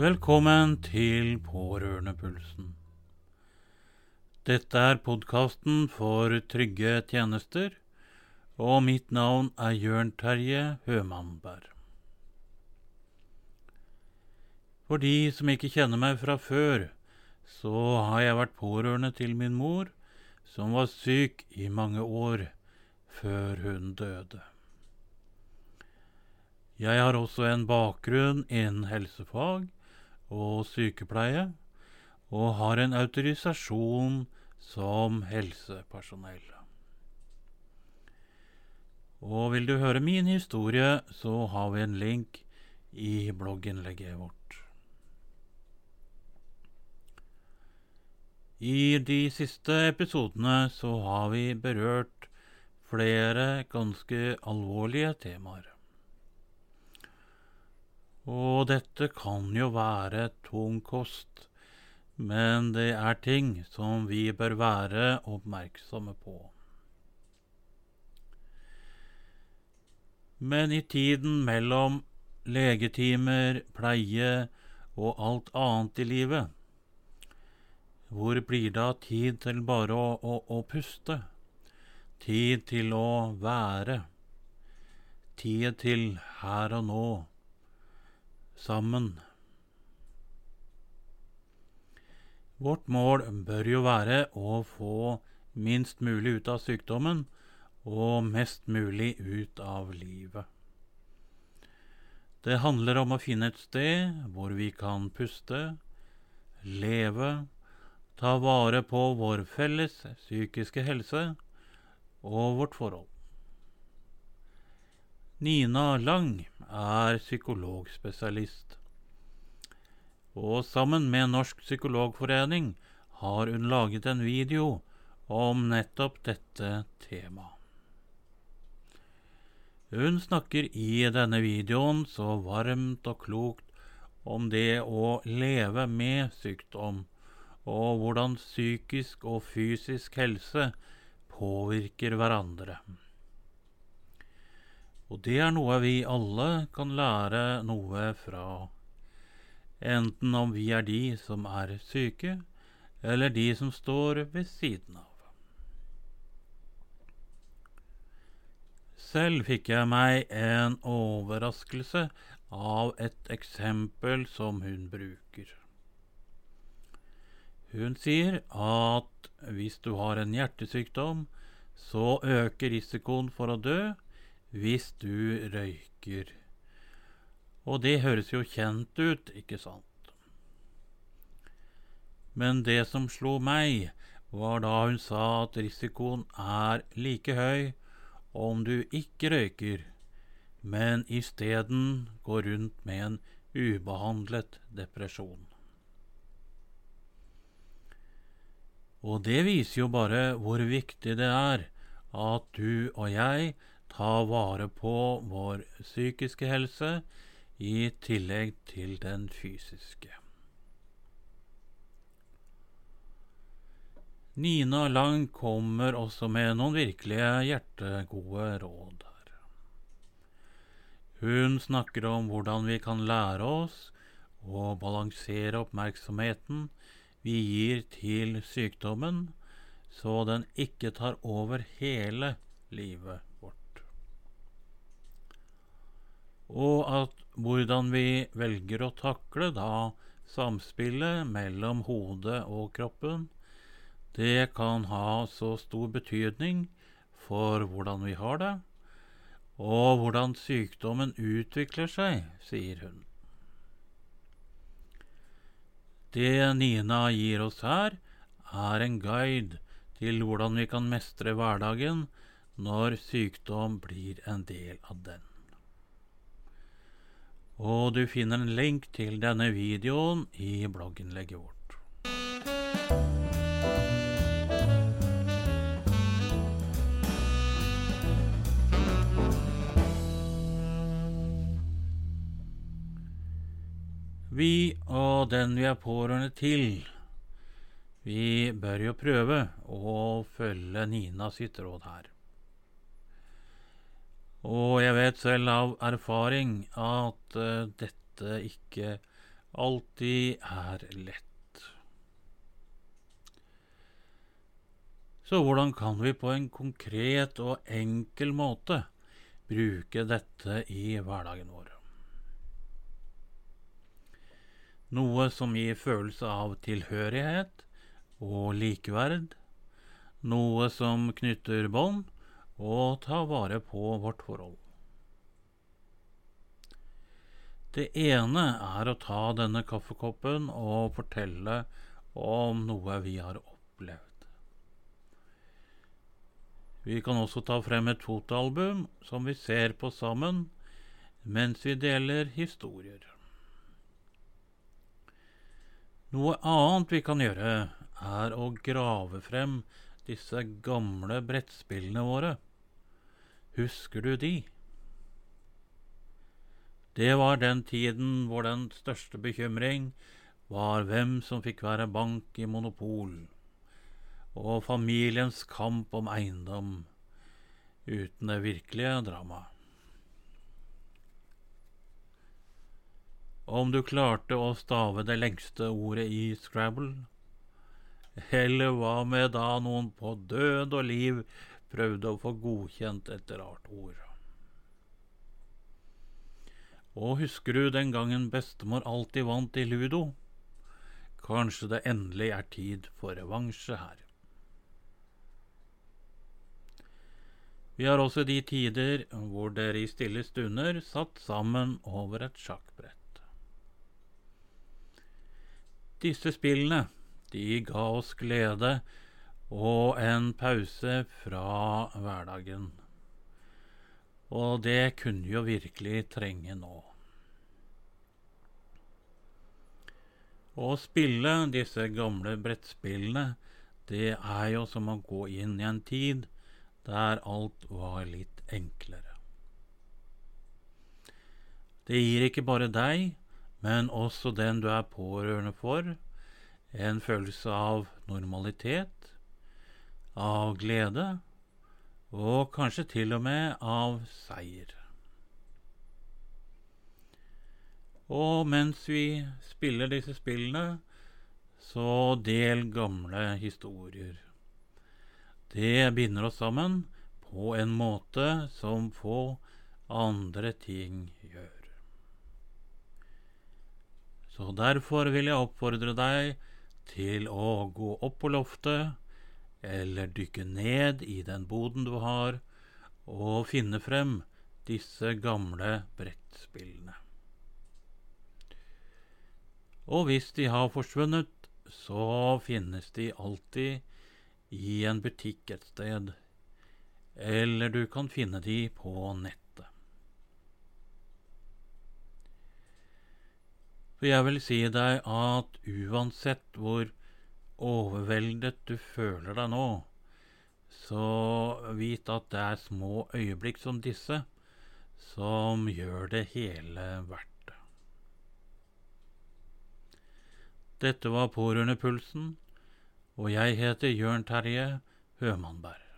Velkommen til Pårørendepulsen. Dette er podkasten for trygge tjenester, og mitt navn er Jørn Terje Hømannberg. For de som ikke kjenner meg fra før, så har jeg vært pårørende til min mor, som var syk i mange år før hun døde. Jeg har også en bakgrunn innen helsefag og sykepleie, og har en autorisasjon som helsepersonell. Og vil du høre min historie, så har vi en link i blogginnlegget vårt. I de siste episodene så har vi berørt flere ganske alvorlige temaer. Og dette kan jo være tung kost, men det er ting som vi bør være oppmerksomme på. Men i tiden mellom legetimer, pleie og alt annet i livet hvor blir det av tid til bare å, å, å puste? Tid til å være? Tid til her og nå, sammen? Vårt mål bør jo være å få minst mulig ut av sykdommen og mest mulig ut av livet. Det handler om å finne et sted hvor vi kan puste, leve, ta vare på vår felles psykiske helse og vårt forhold. Nina Lang er psykologspesialist, og sammen med Norsk psykologforening har hun laget en video om nettopp dette temaet. Hun snakker i denne videoen så varmt og klokt om det å leve med sykdom og hvordan psykisk og fysisk helse påvirker hverandre. Og det er noe vi alle kan lære noe fra, enten om vi er de som er syke, eller de som står ved siden av. Selv fikk jeg meg en overraskelse av et eksempel som hun bruker. Hun sier at hvis du har en hjertesykdom, så øker risikoen for å dø hvis du røyker. Og det høres jo kjent ut, ikke sant? Men det som slo meg, var da hun sa at risikoen er like høy om du ikke røyker, men isteden går rundt med en ubehandlet depresjon. Og det viser jo bare hvor viktig det er at du og jeg tar vare på vår psykiske helse i tillegg til den fysiske. Nina Lang kommer også med noen virkelige hjertegode råd her. Hun snakker om hvordan vi kan lære oss å balansere oppmerksomheten vi gir til sykdommen, så den ikke tar over hele livet vårt. Og at hvordan vi velger å takle da samspillet mellom hodet og kroppen, det kan ha så stor betydning for hvordan vi har det, og hvordan sykdommen utvikler seg, sier hun. Det Nina gir oss her, er en guide til hvordan vi kan mestre hverdagen når sykdom blir en del av den. Og du finner en link til denne videoen i blogginnlegget vårt. Vi og den vi er pårørende til, vi bør jo prøve å følge Nina sitt råd her. Og jeg vet selv av erfaring at uh, dette ikke alltid er lett. Så hvordan kan vi på en konkret og enkel måte bruke dette i hverdagen vår? Noe som gir følelse av tilhørighet og likeverd. Noe som knytter bånd og ta vare på vårt forhold. Det ene er å ta denne kaffekoppen og fortelle om noe vi har opplevd. Vi kan også ta frem et fotoalbum som vi ser på sammen mens vi deler historier. Noe annet vi kan gjøre, er å grave frem disse gamle brettspillene våre. Husker du de? Det var den tiden hvor den største bekymring var hvem som fikk være bank i monopol, og familiens kamp om eiendom uten det virkelige dramaet. om du klarte å stave det lengste ordet i Scrabble? Eller hva med da noen på død og liv prøvde å få godkjent et rart ord? Og husker du den gangen bestemor alltid vant i ludo? Kanskje det endelig er tid for revansje her. Vi har også de tider hvor dere i stille stunder satt sammen over et sjakkbrett. Disse spillene, de ga oss glede og en pause fra hverdagen. Og det kunne jo virkelig trenge nå. Å spille disse gamle brettspillene, det er jo som å gå inn i en tid der alt var litt enklere. Det gir ikke bare deg men også den du er pårørende for, en følelse av normalitet, av glede og kanskje til og med av seier. Og mens vi spiller disse spillene, så del gamle historier. Det binder oss sammen på en måte som få andre ting gjør. Så derfor vil jeg oppfordre deg til å gå opp på loftet, eller dykke ned i den boden du har, og finne frem disse gamle brettspillene. Og hvis de har forsvunnet, så finnes de alltid i en butikk et sted, eller du kan finne de på nettet. For jeg vil si deg at uansett hvor overveldet du føler deg nå, så vit at det er små øyeblikk som disse som gjør det hele verdt det. Dette var Pårørendepulsen, og jeg heter Jørn Terje Hømannberg.